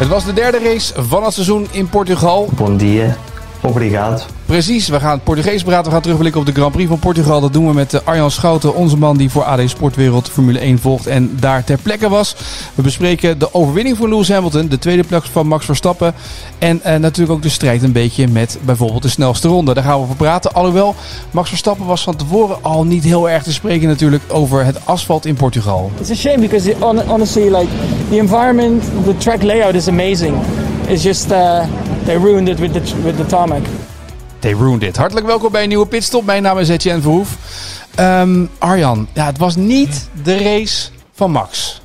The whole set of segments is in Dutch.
Het was de derde race van het seizoen in Portugal. Bom dia, obrigado. Precies, we gaan het Portugees praten. We gaan terugblikken op de Grand Prix van Portugal. Dat doen we met eh, Arjan Schouten, onze man die voor AD Sportwereld Formule 1 volgt en daar ter plekke was. We bespreken de overwinning voor Lewis Hamilton, de tweede plek van Max Verstappen. En eh, natuurlijk ook de strijd een beetje met bijvoorbeeld de snelste ronde. Daar gaan we over praten. Alhoewel, Max Verstappen was van tevoren al niet heel erg te spreken natuurlijk over het asfalt in Portugal. It's a shame because honestly, like the environment, the track layout is amazing. It's just uh, they ruined it with the with the tarmac. They ruined it. Hartelijk welkom bij een nieuwe pitstop. Mijn naam is Etienne Verhoef. Ehm, Arjan, ja, het was niet de race van Max.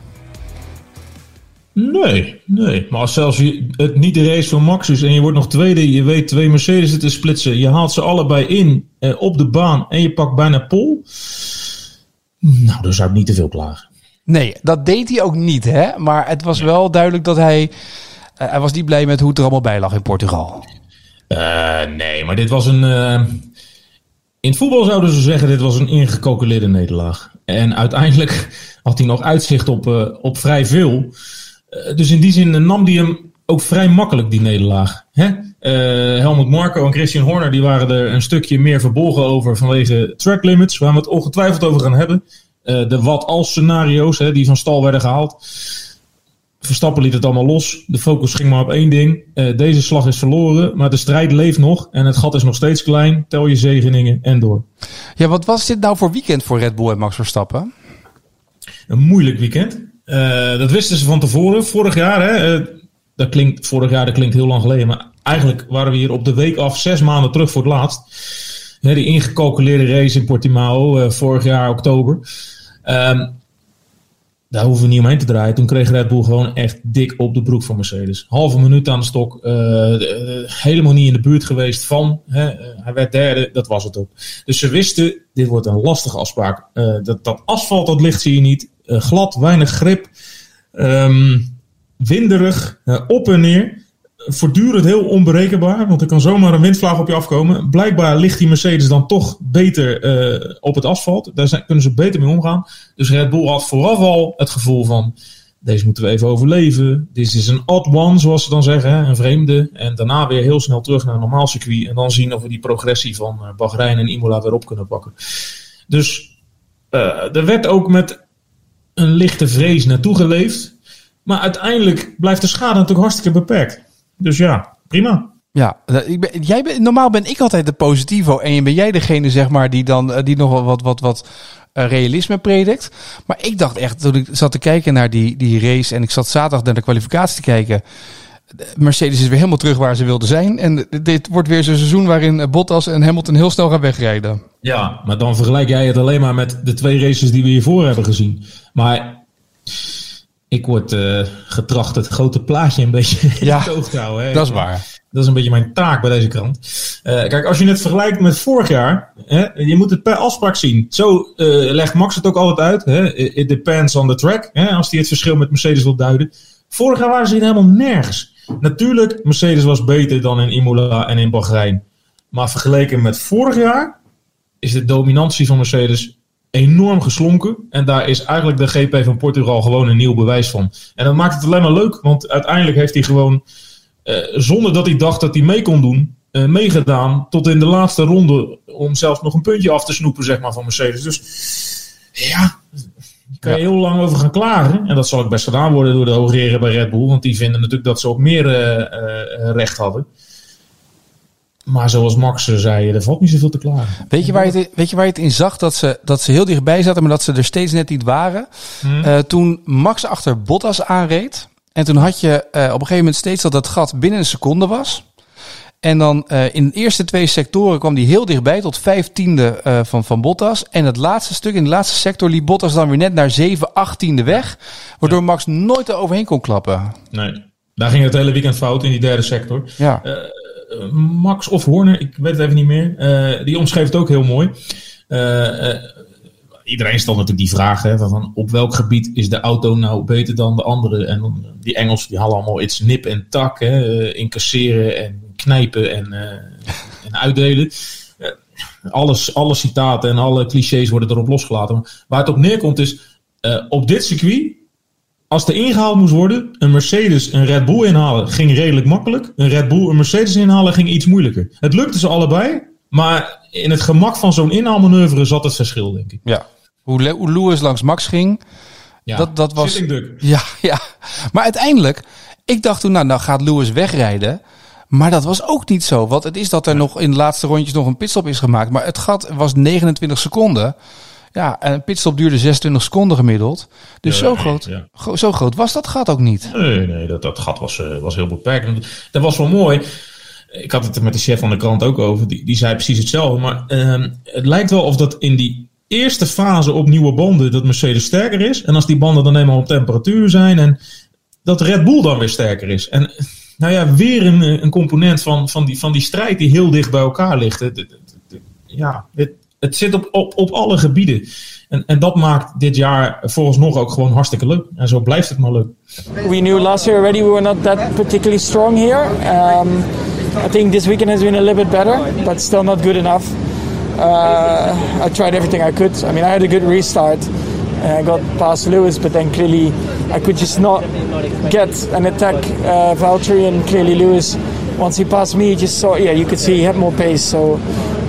Nee, nee. Maar als zelfs je, het niet de race van Max is en je wordt nog tweede, je weet twee Mercedes te splitsen, je haalt ze allebei in eh, op de baan en je pakt bijna pol. Nou, dan zou ik niet te veel klagen. Nee, dat deed hij ook niet, hè? Maar het was wel duidelijk dat hij... eh, hij was niet blij met hoe het er allemaal bij lag in Portugal. Eh, nee, maar dit was een. eh, in het voetbal zouden ze zeggen: dit was een ingecalculeerde nederlaag. En uiteindelijk had hij nog uitzicht op, op vrij veel. Dus in die zin nam hij hem ook vrij makkelijk, die nederlaag. Hè? Helmut Marko en Christian Horner die waren er een stukje meer verbolgen over vanwege track limits, waar we het ongetwijfeld over gaan hebben. De wat-als scenario's hè, die van stal werden gehaald. Verstappen liet het allemaal los. De focus ging maar op één ding. Eh, deze slag is verloren, maar de strijd leeft nog. En het gat is nog steeds klein. Tel je zegeningen en door. Ja, wat was dit nou voor weekend voor Red Bull en Max Verstappen? Een moeilijk weekend. Eh, dat wisten ze van tevoren. Vorig jaar, hè, eh, dat klinkt, vorig jaar dat klinkt heel lang geleden. Maar eigenlijk waren we hier op de week af zes maanden terug voor het laatst. Hè, die ingecalculeerde race in Portimao, vorig jaar oktober. Ehm, daar hoeven we niet omheen te draaien. Toen kreeg Red Bull gewoon echt dik op de broek van Mercedes. Halve minuut aan de stok. eh, eh, helemaal niet in de buurt geweest van. Hè, eh, hij werd derde, dat was het ook. Dus ze wisten, dit wordt een lastige afspraak. Dat, dat asfalt, dat ligt zie je niet. Glad, weinig grip. Ehm, winderig, op en neer. Voortdurend heel onberekenbaar, want er kan zomaar een windvlaag op je afkomen. Blijkbaar ligt die Mercedes dan toch beter eh, op het asfalt. Daar zijn, kunnen ze beter mee omgaan. Dus Red Bull had vooraf al het gevoel van... Deze moeten we even overleven. Dit is een odd one, zoals ze dan zeggen. Een vreemde. En daarna weer heel snel terug naar een normaal circuit. En dan zien of we die progressie van eh, Bahrein en Imola weer op kunnen pakken. Dus eh, er werd ook met een lichte vrees naartoe geleefd. Maar uiteindelijk blijft de schade natuurlijk hartstikke beperkt. Dus ja, prima. Ja, eh, ik ben, jij ben, normaal ben ik altijd de positivo en ben jij degene zeg maar die dan eh, die nog wel wat wat wat eh, realisme predikt. Maar ik dacht echt toen ik zat te kijken naar die die race en ik zat zaterdag naar de kwalificatie te kijken. de Mercedes is weer helemaal terug waar ze wilden zijn en dit wordt weer zo'n seizoen waarin Bottas en Hamilton heel snel gaan wegrijden. Ja, maar dan vergelijk jij het alleen maar met de twee races die we hiervoor hebben gezien. Maar ik word eh, getracht het grote plaatje een beetje Ja, in het oog te houden. Hè. Dat is waar. Dat is een beetje mijn taak bij deze krant. Eh, kijk, als je het vergelijkt met vorig jaar, hè, je moet het per afspraak zien. Zo eh, legt Max het ook altijd uit. Hè. It depends on the track, hè, als hij het verschil met Mercedes wil duiden. Vorig jaar waren ze hier helemaal nergens. Natuurlijk, Mercedes was beter dan in Imola en in Bahrein. Maar vergeleken met vorig jaar is de dominantie van Mercedes enorm geslonken. En daar is eigenlijk de GP van Portugal gewoon een nieuw bewijs van. En dat maakt het alleen maar leuk, want uiteindelijk heeft hij gewoon, eh, zonder dat hij dacht dat hij mee kon doen, eh, meegedaan tot in de laatste ronde om zelfs nog een puntje af te snoepen, zeg maar, van Mercedes. Dus ja, daar kan je heel lang over gaan klagen. En dat zal ook best gedaan worden door de hoogheren bij Red Bull, want die vinden natuurlijk dat ze op meer eh, recht hadden. Maar zoals Max zei, er valt niet zoveel te klagen. Weet je, waar je het, weet je waar je het in zag? Dat ze, dat ze heel dichtbij zaten, maar dat ze er steeds net niet waren. Eh, toen Max achter Bottas aanreed. En toen had je eh, op een gegeven moment steeds dat dat gat binnen een seconde was. En dan eh, in de eerste twee sectoren kwam die heel dichtbij, tot vijftiende eh van, van Bottas. En het laatste stuk, in de laatste sector, liep Bottas dan weer net naar zeven, achttiende weg. Waardoor Max nooit er overheen kon klappen. Nee. Daar ging het hele weekend fout in die derde sector. Ja. Max of Horner, ik weet het even niet meer. die omschreef het ook heel mooi. iedereen stelt natuurlijk die vraag: van op welk gebied is de auto nou beter dan de andere? En die Engels die halen allemaal iets nip en tak, incasseren en knijpen en, en uitdelen alles, alle citaten en alle clichés worden erop losgelaten. Waar het op neerkomt is, op dit circuit, als er ingehaald moest worden, een Mercedes een Red Bull inhalen ging redelijk makkelijk. Een Red Bull een Mercedes inhalen ging iets moeilijker. Het lukte ze allebei, maar in het gemak van zo'n inhaalmanoeuvre zat het verschil, denk ik. Ja, hoe, hoe Lewis langs Max ging, ja, dat, dat was... Ja, ja, maar uiteindelijk, ik dacht toen, nou, nou gaat Lewis wegrijden... Maar dat was ook niet zo. Want het is dat er nog in de laatste rondjes nog een pitstop is gemaakt. Maar het gat was 29 seconden. Ja, en een pitstop duurde 26 seconden gemiddeld. Dus zo, groot, zo groot was dat gat ook niet. Nee, nee dat, dat gat was, uh, was heel beperkt. Dat was wel mooi. Ik had het er met de chef van de krant ook over. Die, die zei precies hetzelfde. Maar uh, het lijkt wel of dat in die eerste fase op nieuwe banden... dat Mercedes sterker is. En als die banden dan eenmaal op temperatuur zijn... en dat Red Bull dan weer sterker is. En nou ja, weer een, een component van, van, die, van die strijd die heel dicht bij elkaar ligt. Ja, het, het zit op, op, op alle gebieden. En, en dat maakt dit jaar volgens nog ook gewoon hartstikke leuk. En zo blijft het maar leuk. We knew last year already we were not that particularly strong here. Um, I think this weekend has been a little bit better, but still not good enough. Uh, I tried everything I could. I mean, I had a good restart. I got past Lewis, but then clearly I could just not get an attack uh, Valtteri, and clearly Lewis, once he passed me, just saw, yeah, you could see he had more pace. So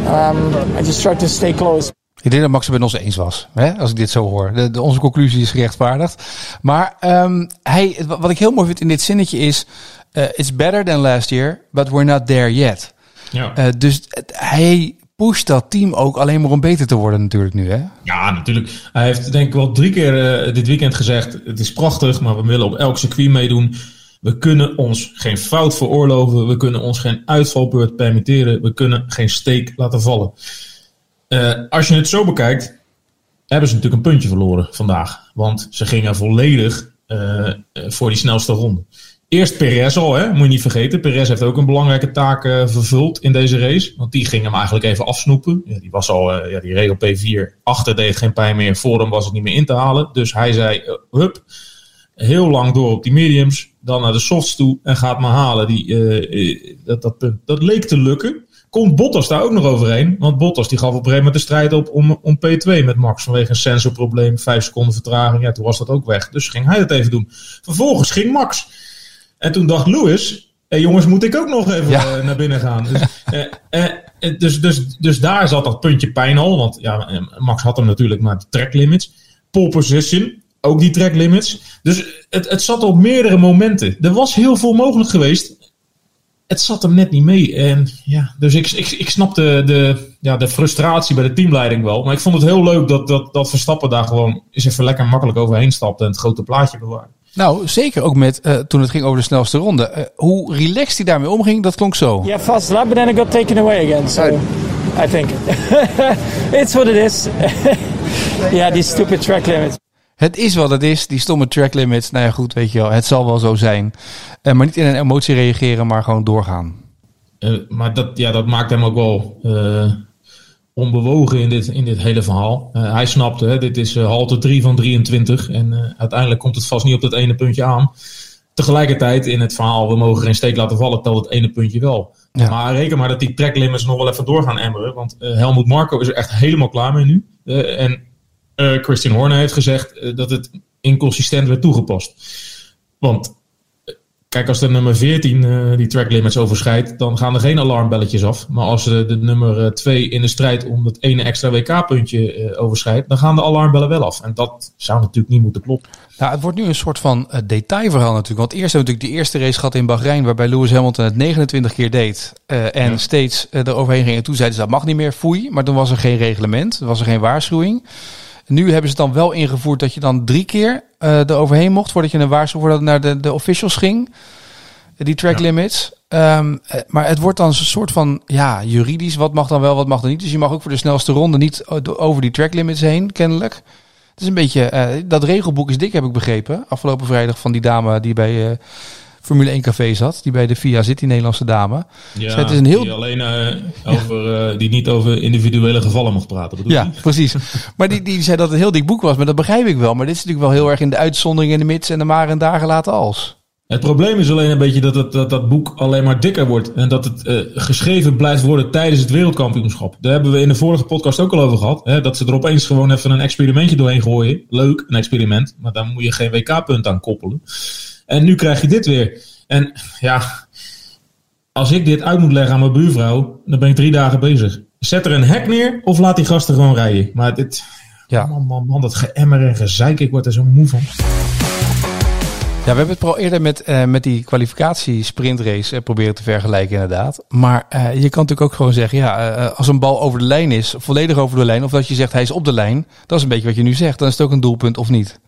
um, I just tried to stay close. Ik denk dat Max het met ons eens was, hè? als ik dit zo hoor. De, de, onze conclusie is gerechtvaardigd. Maar um, hij, wat ik heel mooi vind in dit zinnetje is... Uh, it's better than last year, but we're not there yet. Ja. Uh, dus hij pusht dat team ook alleen maar om beter te worden natuurlijk nu, hè? Ja, natuurlijk. Hij heeft denk ik wel drie keer uh, dit weekend gezegd... het is prachtig, maar we willen op elk circuit meedoen. We kunnen ons geen fout veroorloven. We kunnen ons geen uitvalbeurt permitteren. We kunnen geen steek laten vallen. Uh, als je het zo bekijkt, hebben ze natuurlijk een puntje verloren vandaag. Want ze gingen volledig uh, voor die snelste ronde. Eerst Perez al, hè? moet je niet vergeten. Perez heeft ook een belangrijke taak vervuld in deze race. Want die ging hem eigenlijk even afsnoepen. Ja, die was al, ja, die reed op P4. Achter deed geen pijn meer. Voor hem was het niet meer in te halen. Dus hij zei, hup, heel lang door op die mediums. Dan naar de softs toe en gaat maar halen. Die, dat, dat, punt. dat leek te lukken. Komt Bottas daar ook nog overheen? Want Bottas die gaf op een gegeven moment de strijd op om, om P2 met Max. Vanwege een sensorprobleem, vijf seconden vertraging. Ja, toen was dat ook weg. Dus ging hij het even doen. Vervolgens ging Max en toen dacht Lewis, hey jongens, moet ik ook nog even eh, naar binnen gaan. Dus, eh, eh, dus, dus, dus daar zat dat puntje pijn al. Want ja, Max had hem natuurlijk maar de track limits. Pole position, ook die track limits. Dus het, het zat op meerdere momenten. Er was heel veel mogelijk geweest. Het zat hem net niet mee. En, ja, dus ik, ik, ik snapte de, ja, de frustratie bij de teamleiding wel. Maar ik vond het heel leuk dat, dat, dat Verstappen daar gewoon eens even lekker makkelijk overheen stapte en het grote plaatje bewaarde. Nou, zeker ook met uh, toen het ging over de snelste ronde. Uh, hoe relaxed hij daarmee omging, dat klonk zo. Yeah, fast lap, but then it got taken away again. So I think it's what it is. yeah, die stupid track limits. Het is wat het is, die stomme track limits. Nou ja, goed, weet je wel, het zal wel zo zijn. Uh, maar niet in een emotie reageren, maar gewoon doorgaan. maar dat, ja, dat maakt hem ook wel onbewogen in dit, in dit hele verhaal. Hij snapte, hè, dit is halte 3 van 23 en uiteindelijk komt het vast niet op dat ene puntje aan. Tegelijkertijd in het verhaal, we mogen geen steek laten vallen, telt het ene puntje wel. Ja. Maar reken maar dat die tracklimits nog wel even door gaan emmeren, want Helmut Marco is er echt helemaal klaar mee nu. en Christian Horner heeft gezegd dat het inconsistent werd toegepast. Want Kijk, als de nummer 14 uh, eh, die track limits overschrijdt, dan gaan er geen alarmbelletjes af. Maar als uh, de nummer 2 in de strijd om dat ene extra WK-puntje uh, overschrijdt, dan gaan de alarmbellen wel af. En dat zou natuurlijk niet moeten kloppen. Nou, het wordt nu een soort van detailverhaal natuurlijk. Want eerst hebben we natuurlijk die eerste race gehad in Bahrein, waarbij Lewis Hamilton het 29 keer deed. en ja. steeds eroverheen ging. En toen zeiden ze dat mag niet meer, foei. Maar toen was er geen reglement, was er geen waarschuwing. Nu hebben ze het dan wel ingevoerd dat je dan drie keer uh, er overheen mocht voordat je een waarschuwing voordat naar de, de officials ging. Die track limits. Um, maar het wordt dan een soort van ja, juridisch. Wat mag dan wel, wat mag dan niet. Dus je mag ook voor de snelste ronde niet over die track limits heen, kennelijk. Het is een beetje. Dat regelboek is dik, heb ik begrepen. Afgelopen vrijdag van die dame die bij. Formule 1 café zat. Die bij de VIA zit, die Nederlandse dame. Ja, Zij, het is een heel... die, alleen, eh, over, eh, die niet over individuele gevallen mocht praten. Ja, precies. Maar die, die zei dat het een heel dik boek was. Maar dat begrijp ik wel. Maar dit is natuurlijk wel heel erg in de uitzondering en de mits en de maar en dagen laten als. Het probleem is alleen een beetje dat, het, dat dat boek alleen maar dikker wordt. En dat het eh, geschreven blijft worden tijdens het wereldkampioenschap. Daar hebben we in de vorige podcast ook al over gehad. Hè, dat ze er opeens gewoon even een experimentje doorheen gooien. Leuk, een experiment. Maar dan moet je geen WK-punt aan koppelen. En nu krijg je dit weer. En ja, als ik dit uit moet leggen aan mijn buurvrouw, dan ben ik drie dagen bezig. Zet er een hek neer of laat die gasten gewoon rijden. Maar dit, Ja. man, man, man, dat geëmmer en gezeik, ik word er zo moe van. Ja, we hebben het al eerder met, eh, met die kwalificatie-sprintrace eh, proberen te vergelijken, inderdaad. Maar eh, je kan natuurlijk ook gewoon zeggen, ja, als een bal over de lijn is, volledig over de lijn, of dat je zegt hij is op de lijn, dat is een beetje wat je nu zegt. Dan is het ook een doelpunt of niet.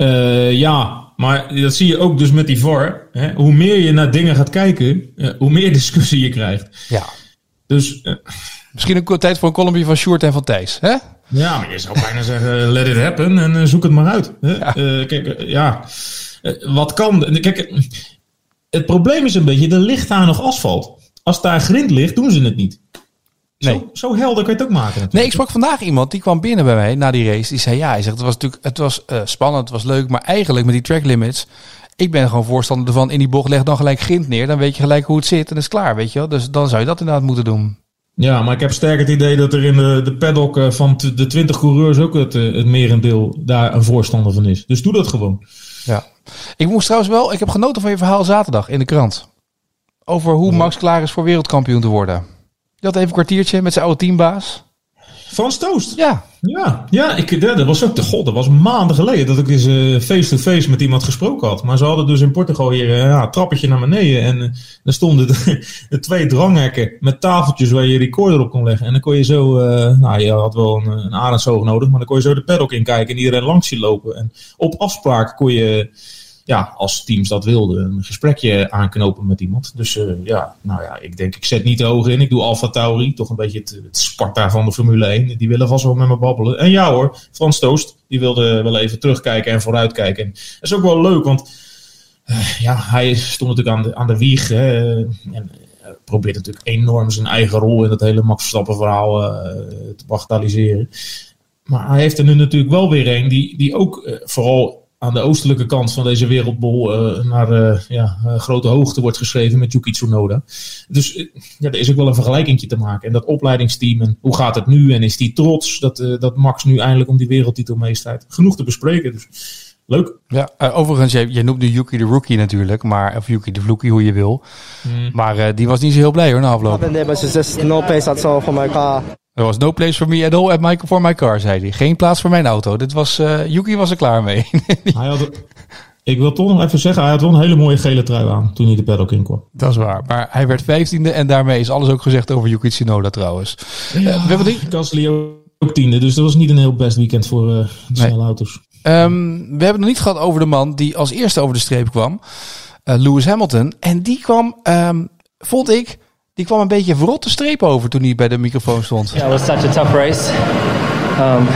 Eh, ja, maar dat zie je ook dus met die VAR. Hè? Hoe meer je naar dingen gaat kijken, eh, hoe meer discussie je krijgt. Ja. Dus eh, Misschien een tijd voor een columnje van Sjoerd en van Thijs, hè? ja, maar je zou bijna zeggen, let it happen en zoek het maar uit. Hè? Eh, kijk, ja, wat kan... Kijk, het probleem is een beetje, er ligt daar nog asfalt. Als daar grind ligt, doen ze het niet. Nee. Zo, zo helder kan je het ook maken natuurlijk. Nee, ik sprak vandaag iemand die kwam binnen bij mij na die race. Die zei ja, hij zegt het was natuurlijk het was eh, spannend, het was leuk, maar eigenlijk met die track limits. Ik ben gewoon voorstander ervan in die bocht leg dan gelijk grind neer, dan weet je gelijk hoe het zit en is klaar, weet je wel. Dus dan zou je dat inderdaad moeten doen. Ja, maar ik heb sterk het idee dat er in de, de paddock eh, van de 20 coureurs ook het, eh, het merendeel daar een voorstander van is. Dus doe dat gewoon. Ja. Ik moest trouwens wel, ik heb genoten van je verhaal zaterdag in de krant. Over hoe Max klaar is voor wereldkampioen te worden. Je had even een kwartiertje met zijn oude teambaas. Frans Toost. Ja, Ja, ja ik, ja, dat was ook de god. Dat was maanden geleden dat ik eens eh, face-to-face met iemand gesproken had. Maar ze hadden dus in Portugal hier eh, ja, een trappetje naar beneden. En uh, er stonden de, de, twee dranghekken met tafeltjes waar je je recorder op kon leggen. En dan kon je zo, nou je had wel een, een arendshoog nodig, maar dan kon je zo de paddock in kijken en iedereen langs zien lopen. En op afspraak kon je, ja, als teams dat wilden, een gesprekje aanknopen met iemand. Dus uh, ja, nou ja, ik denk, ik zet niet te hoog in. Ik doe Alfa Tauri, toch een beetje het, Sparta van de Formule 1. Die willen vast wel met me babbelen. En ja hoor, Frans Toost, die wilde wel even terugkijken en vooruitkijken. En dat is ook wel leuk, want uh, ja, hij stond natuurlijk aan de, aan de wieg. En probeert natuurlijk enorm zijn eigen rol in dat hele Max Verstappen verhaal te bagatelliseren. Maar hij heeft er nu natuurlijk wel weer een die, die ook vooral aan de oostelijke kant van deze wereldbol uh, naar uh, ja, uh, grote hoogte wordt geschreven met Yuki Tsunoda. Dus ja, er is ook wel een vergelijking te maken. En dat opleidingsteam, en hoe gaat het nu? En is die trots dat, dat Max nu eindelijk om die wereldtitel meestrijdt? Genoeg te bespreken, dus leuk. Ja, overigens, jij, jij noemt nu Yuki de Rookie natuurlijk, maar, of Yuki de Vloekie, hoe je wil. Mm. Maar die was niet zo heel blij hoor, na afloop. no place at all for my car. Er was no place for me at all at my, for my car, zei hij. Geen plaats voor mijn auto. Dit was, uh, Yuki was er klaar mee. hij had, ik wil toch nog even zeggen, hij had wel een hele mooie gele trui aan toen hij de paddock in kwam. Dat is waar. Maar hij werd vijftiende en daarmee is alles ook gezegd over Yuki Tsunoda trouwens. Ja, uh, we hebben die... Gasly ook tiende, dus dat was niet een heel best weekend voor uh, de nee. snelle auto's. Um, we hebben het nog niet gehad over de man die als eerste over de streep kwam. Lewis Hamilton. En die kwam, um, vond ik, die kwam een beetje verrot de streep over toen hij bij de microfoon stond. Yeah, it was such a tough race. Um,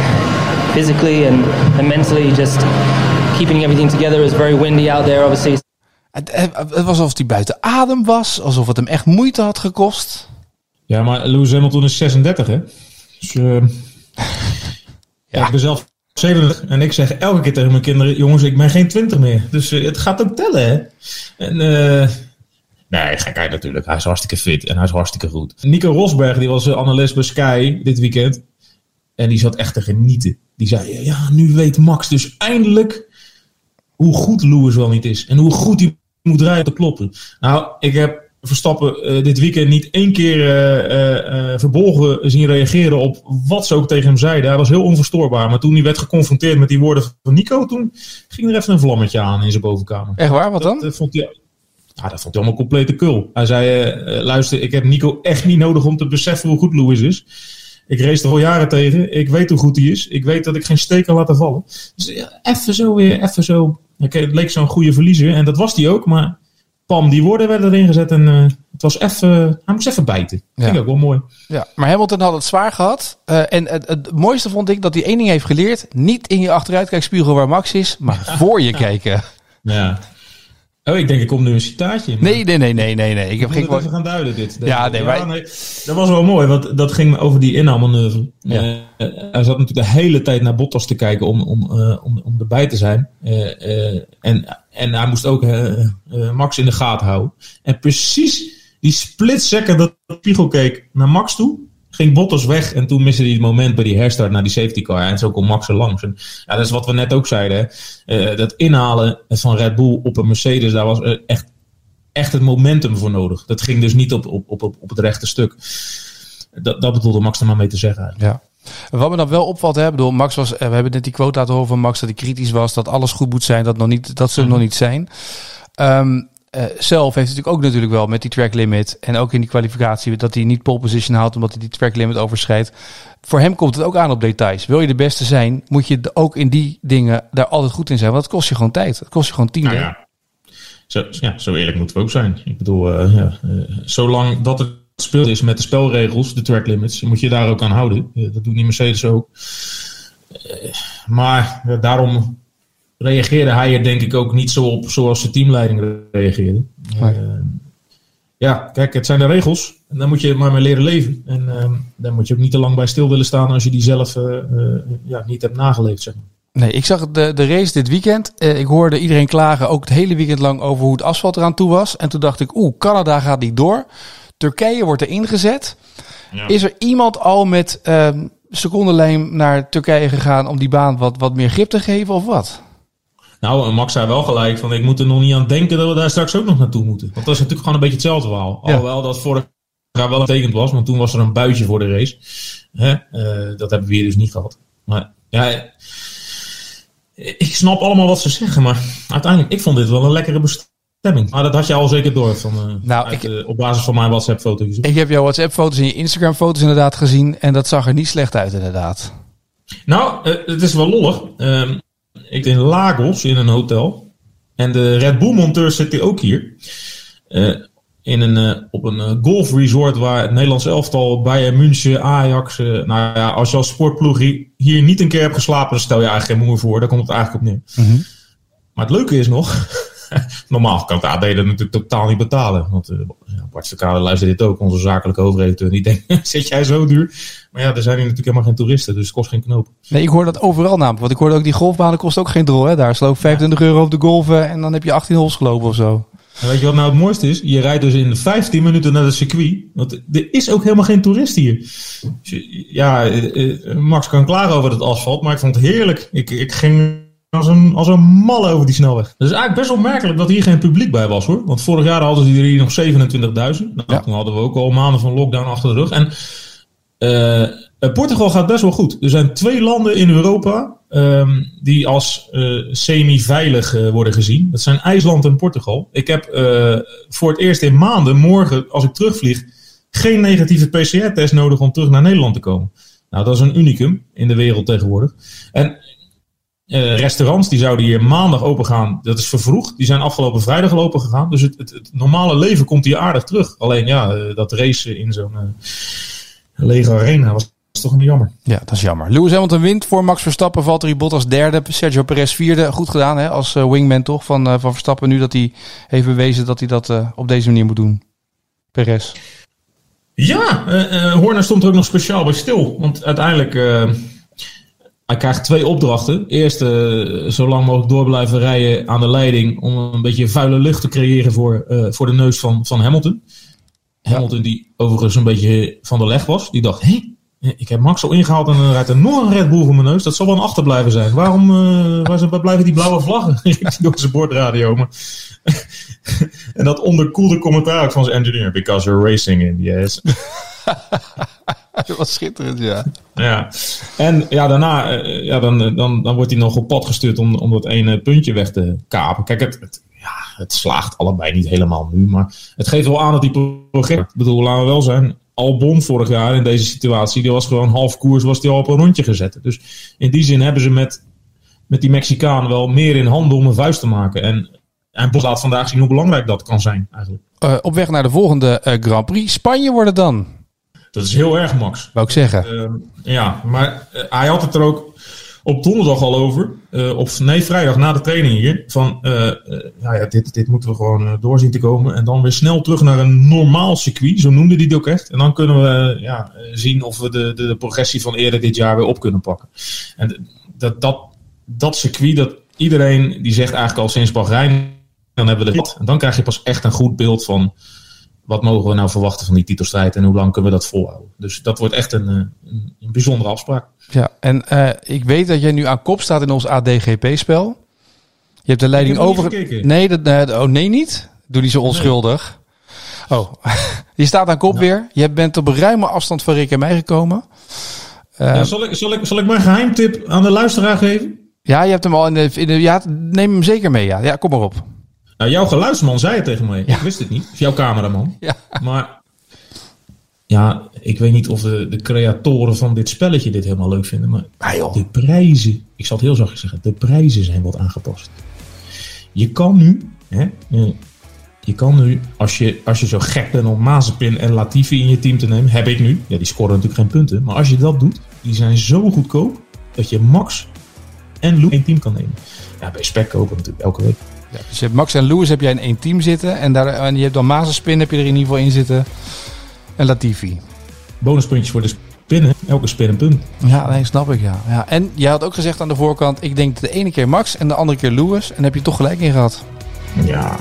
physically and, and mentally, just keeping everything together. It was very windy out there, obviously. Het, het was alsof hij buiten adem was, alsof het hem echt moeite had gekost. Ja, maar Lewis Hamilton is 36, hè? Dus, uh, ja. Ik ben zelf 37 en ik zeg elke keer tegen mijn kinderen: jongens, ik ben geen 20 meer. Dus uh, het gaat ook tellen, hè? En. Uh, Nee, gekheid natuurlijk. Hij is hartstikke fit en hij is hartstikke goed. Nico Rosberg, die was analist bij Sky dit weekend. En die zat echt te genieten. Die zei, ja, nu weet Max dus eindelijk hoe goed Lewis wel niet is. En hoe goed hij moet rijden te kloppen. Nou, ik heb Verstappen uh, dit weekend niet één keer uh, uh, verbolgen zien reageren op wat ze ook tegen hem zeiden. Hij was heel onverstoorbaar. Maar toen hij werd geconfronteerd met die woorden van Nico, toen ging er even een vlammetje aan in zijn bovenkamer. Echt waar? Wat dan? Dat, vond hij, ja, dat vond hij allemaal complete kul. Hij zei, uh, luister, ik heb Nico echt niet nodig om te beseffen hoe goed Lewis is. Ik race er al jaren tegen. Ik weet hoe goed hij is. Ik weet dat ik geen steek kan laten vallen. Dus ja, even zo weer, even zo. Okay, het leek zo'n goede verliezer. En dat was hij ook. Maar pam, die woorden werden erin gezet. En uh, het was even, hij moest even bijten. Ja. Vind ik ook wel mooi. Ja, maar Hamilton had het zwaar gehad. Uh, en het, het, mooiste vond ik dat hij één ding heeft geleerd. Niet in je achteruitkijkspiegel waar Max is, maar voor je kijken. Ja. Oh, ik denk ik kom nu een citaatje. maar- Nee, nee, nee, nee, nee. nee. Ik heb geen... even gaan duiden, dit. Ja, nee, wij- Dat was wel mooi, want dat ging over die inhaalmanoeuvre. Ja. Eh, hij zat natuurlijk de hele tijd naar Bottas te kijken om, om, eh, om, om erbij te zijn. Eh, en, en hij moest ook Max in de gaten houden. En precies die split second dat Spiegel keek naar Max toe, ging Bottas weg. En toen miste hij het moment bij die herstart naar die safety car. En zo kon Max er langs. En, ja, dat is wat we net ook zeiden. Hè. Eh, dat inhalen van Red Bull op een Mercedes, daar was eh, echt echt het momentum voor nodig. Dat ging dus niet op, op, op, op het rechte stuk. Dat, dat bedoelde Max er maar mee te zeggen. eigenlijk. Ja. Wat me dan wel opvalt, hè, bedoel, Max was, eh, we hebben net die quote laten horen van Max dat hij kritisch was, dat alles goed moet zijn, dat, nog niet, dat ze er nog niet zijn. Ehm, eh, zelf heeft natuurlijk ook natuurlijk wel met die track limit en ook in die kwalificatie dat hij niet pole position haalt omdat hij die track limit overschrijdt. Voor hem komt het ook aan op details. Wil je de beste zijn, moet je ook in die dingen daar altijd goed in zijn, want dat kost je gewoon tijd. Dat kost je gewoon tiende. Nou ja. Zo, ja, zo eerlijk moeten we ook zijn. Ik bedoel, eh, ja, eh, zolang dat het speelt is met de spelregels, de track limits, moet je daar ook aan houden. Dat doet die Mercedes ook. Maar daarom reageerde hij er denk ik ook niet zo op zoals de teamleiding reageerde. Nee. Eh, ja, kijk, het zijn de regels. En daar moet je maar mee leren leven. En eh, daar moet je ook niet te lang bij stil willen staan als je die zelf eh, eh, ja, niet hebt nageleefd. Zeg maar. Nee, ik zag de, de race dit weekend. Eh, ik hoorde iedereen klagen, ook het hele weekend lang, over hoe het asfalt eraan toe was. En toen dacht ik, oeh, Canada gaat niet door. Turkije wordt er ingezet. Ja. Is er iemand al met ehm secondenlijm naar Turkije gegaan om die baan wat, wat meer grip te geven of wat? Nou, en Max zei wel gelijk van ik moet er nog niet aan denken dat we daar straks ook nog naartoe moeten. Want dat is natuurlijk gewoon een beetje hetzelfde verhaal. Ja. Alhoewel dat vorig jaar wel betekend was, want toen was er een buitje voor de race. Hè? Eh, dat hebben we hier dus niet gehad. Maar ja, ik snap allemaal wat ze zeggen, maar uiteindelijk, ik vond dit wel een lekkere bestemming. Maar dat had je al zeker door van, eh, Nou, uit, ik- eh, op basis van mijn WhatsApp-foto's. Ik heb jouw WhatsApp-foto's en je Instagram-foto's inderdaad gezien. En dat zag er niet slecht uit, inderdaad. Nou, het is wel lollig. Ehm, ik in Lagos in een hotel. En de Red Bull monteur zit hier ook hier. Eh, in een, eh, op een eh, golfresort waar het Nederlands elftal, Bayern München, Ajax. nou ja, als je als sportploeg hier, niet een keer hebt geslapen, dan stel je eigenlijk geen moer voor. Daar komt het eigenlijk op neer. Maar het leuke is nog. Normaal kan het AD dat natuurlijk totaal niet betalen. Want eh, ja, Bart Verkade luistert dit ook, onze zakelijke hoofdredacteur. Die denkt, zit jij zo duur? Maar ja, er zijn hier natuurlijk helemaal geen toeristen, dus het kost geen knoop. Nee, ik hoor dat overal namelijk. Want ik hoorde ook die golfbanen kost ook geen drol. Hè? Daar sloop 25 euro op de golven en dan heb je 18 holes gelopen of zo. En weet je wat nou het mooiste is? Je rijdt dus in 15 minuten naar het circuit. Want er is ook helemaal geen toerist hier. Dus ja, eh, eh, Max kan klagen over het asfalt, maar ik vond het heerlijk. Ik, ik ging als een, als een mal over die snelweg. Het is eigenlijk best wel merkelijk dat hier geen publiek bij was hoor. Want vorig jaar hadden ze hier nog 27.000. Nou, Ja. Toen hadden we ook al maanden van lockdown achter de rug. En eh, Portugal gaat best wel goed. Er zijn twee landen in Europa ehm, die als eh, semi-veilig eh, worden gezien. Dat zijn IJsland en Portugal. Ik heb eh, voor het eerst in maanden, morgen als ik terugvlieg, geen negatieve PCR-test nodig om terug naar Nederland te komen. Nou, dat is een unicum in de wereld tegenwoordig. En eh, restaurants die zouden hier maandag open gaan. Dat is vervroegd. Die zijn afgelopen vrijdag open gegaan. Dus het, het, het normale leven komt hier aardig terug. Alleen ja, eh, dat racen in zo'n eh, lege arena was, was toch een jammer. Ja, dat is jammer. Lewis Hamilton wint voor Max Verstappen. Valtteri Bottas derde. Sergio Perez vierde. Goed gedaan hè, als wingman toch van, van Verstappen. Nu dat hij heeft bewezen dat hij dat op deze manier moet doen. Perez. Ja, Horner stond er ook nog speciaal bij stil. Want uiteindelijk, hij krijgt twee opdrachten. Eerst eh, zo lang mogelijk door blijven rijden aan de leiding om een beetje vuile lucht te creëren voor, eh, voor de neus van, van Hamilton. Hamilton die overigens een beetje van de leg was. Die dacht, hé, ik heb Max al ingehaald en dan rijdt er nog een Red Bull voor mijn neus. Dat zal wel een achterblijven zijn. Waarom eh, waar, zijn- waar blijven die blauwe vlaggen? Door zijn bordradio. Maar en dat onderkoelde commentaar van zijn engineer. Because you're racing in, yes. Dat was schitterend, ja. Ja, en ja, daarna eh, ja, dan, dan, dan wordt hij nog op pad gestuurd om, om dat ene puntje weg te kapen. Kijk, het, het, ja, het slaagt allebei niet helemaal nu, maar het geeft wel aan dat die. Ik bedoel, laten we wel zijn. Albon vorig jaar in deze situatie, die was gewoon half koers, was die al op een rondje gezet. Dus in die zin hebben ze met, met die Mexicaan wel meer in handen om een vuist te maken. En, en Bos laat vandaag zien hoe belangrijk dat kan zijn eigenlijk. Eh, op weg naar de volgende eh, Grand Prix. Spanje wordt het dan, Dat is heel erg, Max. wou ik zeggen. Ehm, ja, maar eh, hij had het er ook op donderdag al over. Uh, op, nee, vrijdag na de training hier. Van, uh, nou ja, dit, dit moeten we gewoon doorzien te komen. En dan weer snel terug naar een normaal circuit. Zo noemde hij het ook echt. En dan kunnen we ja, zien of we de, de, de, progressie van eerder dit jaar weer op kunnen pakken. En dat, dat, dat circuit, dat iedereen die zegt eigenlijk al sinds Bahrein, dan hebben we de En dan krijg je pas echt een goed beeld van wat mogen we nou verwachten van die titelstrijd en hoe lang kunnen we dat volhouden. Dus dat wordt echt een, een, een bijzondere afspraak. Ja, en uh, ik weet dat jij nu aan kop staat in ons ADGP-spel. Je hebt de leiding over. Nee, dat, uh, oh nee, niet. Doe die zo onschuldig. Nee. Oh, je staat aan kop weer. Je bent op een ruime afstand van Rick en mij gekomen. Uh, zal, ik, zal, ik, zal ik mijn geheimtip aan de luisteraar geven? Ja, je hebt hem al in de. In de ja, neem hem zeker mee. Ja, ja kom maar op. Nou, jouw geluidsman zei het tegen mij. Ik wist het niet. Of jouw cameraman. Ja. Maar ja, ik weet niet of de, de creatoren van dit spelletje dit helemaal leuk vinden. Maar ah, de prijzen, ik zal het heel zachtjes zeggen, de prijzen zijn wat aangepast. Je kan nu, hè, eh, je kan nu, als je, als je zo gek bent om Mazepin en Latifi in je team te nemen, heb ik nu. Ja, die scoren natuurlijk geen punten. Maar als je dat doet, die zijn zo goedkoop dat je Max en Lou in team kan nemen. Ja, bij Spec kopen natuurlijk elke week. Ja, dus je hebt Max en Lewis heb jij in één team zitten. En, daar, en je hebt dan Mazespin heb je er in ieder geval in zitten. En Latifi. Bonuspuntjes voor de spinnen. Elke spin een punt. Ja, nee, snap ik ja. ja. En jij had ook gezegd aan de voorkant. Ik denk de ene keer Max en de andere keer Lewis. En heb je toch gelijk in gehad. Ja,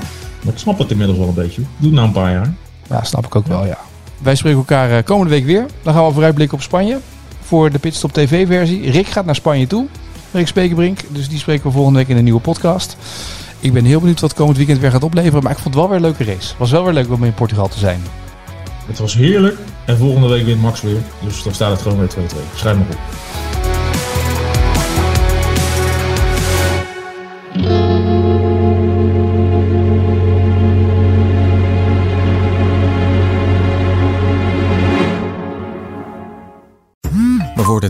ik snap het inmiddels wel een beetje. Doe het nou een paar jaar. Ja, snap ik ook wel ja. Wij spreken elkaar eh, komende week weer. Dan gaan we vooruitblikken op Spanje. Voor de Pitstop TV versie. Rick gaat naar Spanje toe. Rick Spekerbrink. Dus die spreken we volgende week in een nieuwe podcast. Ik ben heel benieuwd wat komend weekend weer gaat opleveren. Maar ik vond het wel weer een leuke race. Was wel weer leuk om in Portugal te zijn. Het was heerlijk. En volgende week wint Max weer. Dus dan staat het gewoon weer 2-2. Schrijf maar op.